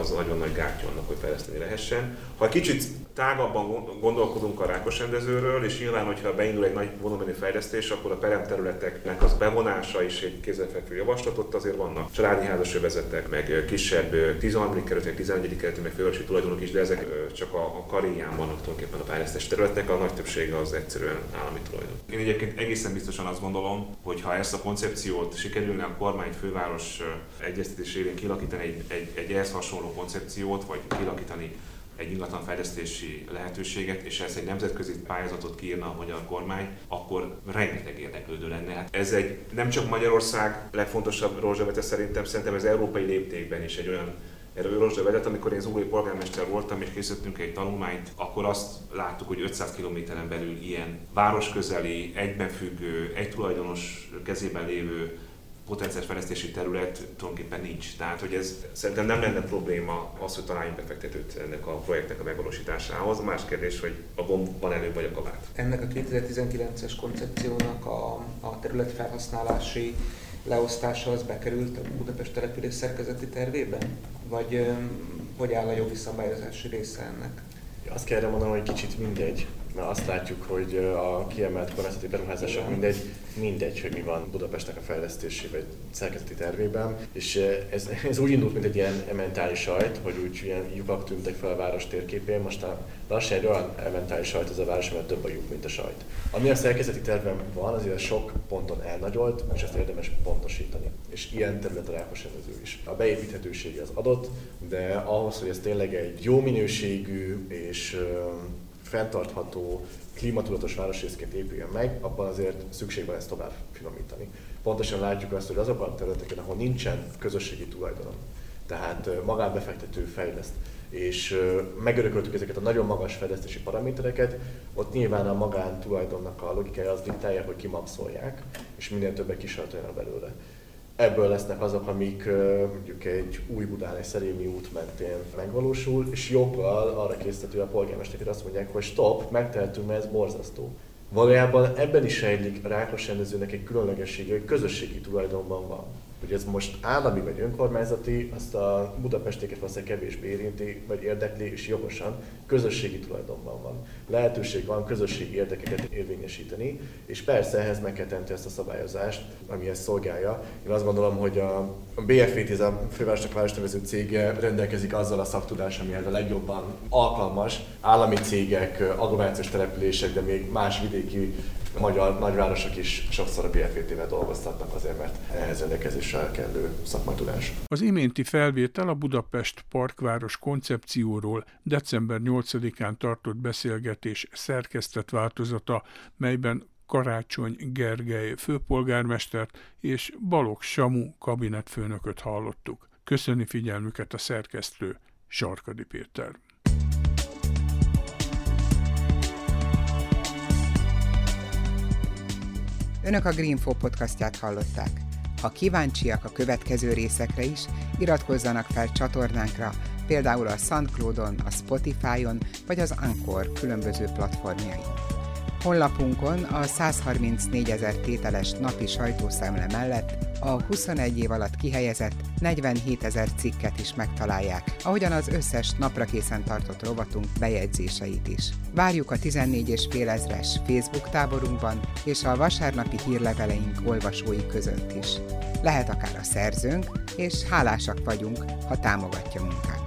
az nagyon nagy gátja annak, hogy fejleszteni lehessen. Ha kicsit tágabban gondolkodunk a rákos rendezőről, és nyilván, hogyha beindul egy nagy volumenű fejlesztés, akkor a peremterületeknek az bevonása is egy kézzelfekvő javaslat, ott azért vannak családi házasövezetek, meg kisebb ö, 13. kerületek, 11. kerületi, meg fővárosi tulajdonok is, de ezek csak a, a karéján vannak tulajdonképpen a fejlesztés területnek, a nagy többsége az egyszerűen állami tulajdon. Én egyébként egészen biztosan azt gondolom, hogy ha ezt a koncepciót sikerülne a kormány főváros ö, egyeztetés révén kilakítani egy, egy, egy ehhez hasonló koncepciót, vagy kilakítani egy ingatlanfejlesztési lehetőséget, és ez egy nemzetközi pályázatot kiírna a magyar kormány, akkor rengeteg érdeklődő lenne. Hát ez egy nem csak Magyarország legfontosabb rózsavete szerintem, szerintem ez európai léptékben is egy olyan erről vezet, amikor én zúli polgármester voltam és készítettünk egy tanulmányt, akkor azt láttuk, hogy 500 kilométeren belül ilyen városközeli, egybenfüggő, egy tulajdonos kezében lévő potenciális fejlesztési terület tulajdonképpen nincs. Tehát, hogy ez szerintem nem lenne probléma az, hogy találjunk befektetőt ennek a projektnek a megvalósításához. Más kérdés, hogy a gomb van előbb vagy a kabát. Ennek a 2019-es koncepciónak a, a területfelhasználási leosztása az bekerült a Budapest település szerkezeti tervében? Vagy hogy áll a jogi szabályozási része ennek? Azt kell mondanom, hogy kicsit mindegy mert azt látjuk, hogy a kiemelt kormányzati beruházások mindegy, mindegy, hogy mi van Budapestnek a fejlesztési vagy szerkezeti tervében, és ez, ez úgy indult, mint egy ilyen mentális sajt, hogy úgy ilyen lyukak tűntek fel a város térképén, most lassan egy olyan mentális sajt ez a város, mert több a lyuk, mint a sajt. Ami a szerkezeti tervben van, azért sok ponton elnagyolt, és ezt érdemes pontosítani. És ilyen terület a rákos is. A beépíthetősége az adott, de ahhoz, hogy ez tényleg egy jó minőségű és fenntartható, klímatudatos városrészként épüljön meg, abban azért szükség van ezt tovább finomítani. Pontosan látjuk azt, hogy azokon a területeken, ahol nincsen közösségi tulajdonom, tehát magánbefektető fejleszt, és megörököltük ezeket a nagyon magas fejlesztési paramétereket, ott nyilván a magántulajdonnak a logikája az diktálja, hogy kimaxolják, és minél többet kisajtoljanak belőle ebből lesznek azok, amik mondjuk egy új Budán, egy Szerémi út mentén megvalósul, és joggal arra készíthető a polgármesterek, azt mondják, hogy stop, megtehetünk, mert ez borzasztó. Valójában ebben is sejlik a rákos rendezőnek egy különlegessége, hogy közösségi tulajdonban van. Hogy ez most állami vagy önkormányzati, azt a budapestieket valószínűleg kevésbé érinti, vagy érdekli, és jogosan közösségi tulajdonban van. Lehetőség van közösségi érdekeket érvényesíteni, és persze ehhez meg kell tenni ezt a szabályozást, ami ezt szolgálja. Én azt gondolom, hogy a BFVT, ez a fővárosnak városnevező cége rendelkezik azzal a szaktudással, amihez a legjobban alkalmas állami cégek, agglomerációs települések, de még más vidéki magyar nagyvárosok is sokszor a BFT-vel dolgoztatnak azért, mert ehhez rendelkezésre kellő szakmai tudás. Az iménti felvétel a Budapest Parkváros koncepcióról december 8-án tartott beszélgetés szerkesztett változata, melyben Karácsony Gergely főpolgármestert és Balog Samu kabinetfőnököt hallottuk. Köszöni figyelmüket a szerkesztő Sarkadi Péter. Önök a Greenfo podcastját hallották. Ha kíváncsiak a következő részekre is, iratkozzanak fel csatornánkra, például a SoundCloud-on, a Spotify-on vagy az Anchor különböző platformjain. Honlapunkon a 134 ezer tételes napi sajtószemle mellett a 21 év alatt kihelyezett 47 ezer cikket is megtalálják, ahogyan az összes napra készen tartott rovatunk bejegyzéseit is. Várjuk a 14 és fél ezres Facebook táborunkban és a vasárnapi hírleveleink olvasói között is. Lehet akár a szerzőnk, és hálásak vagyunk, ha támogatja munkát.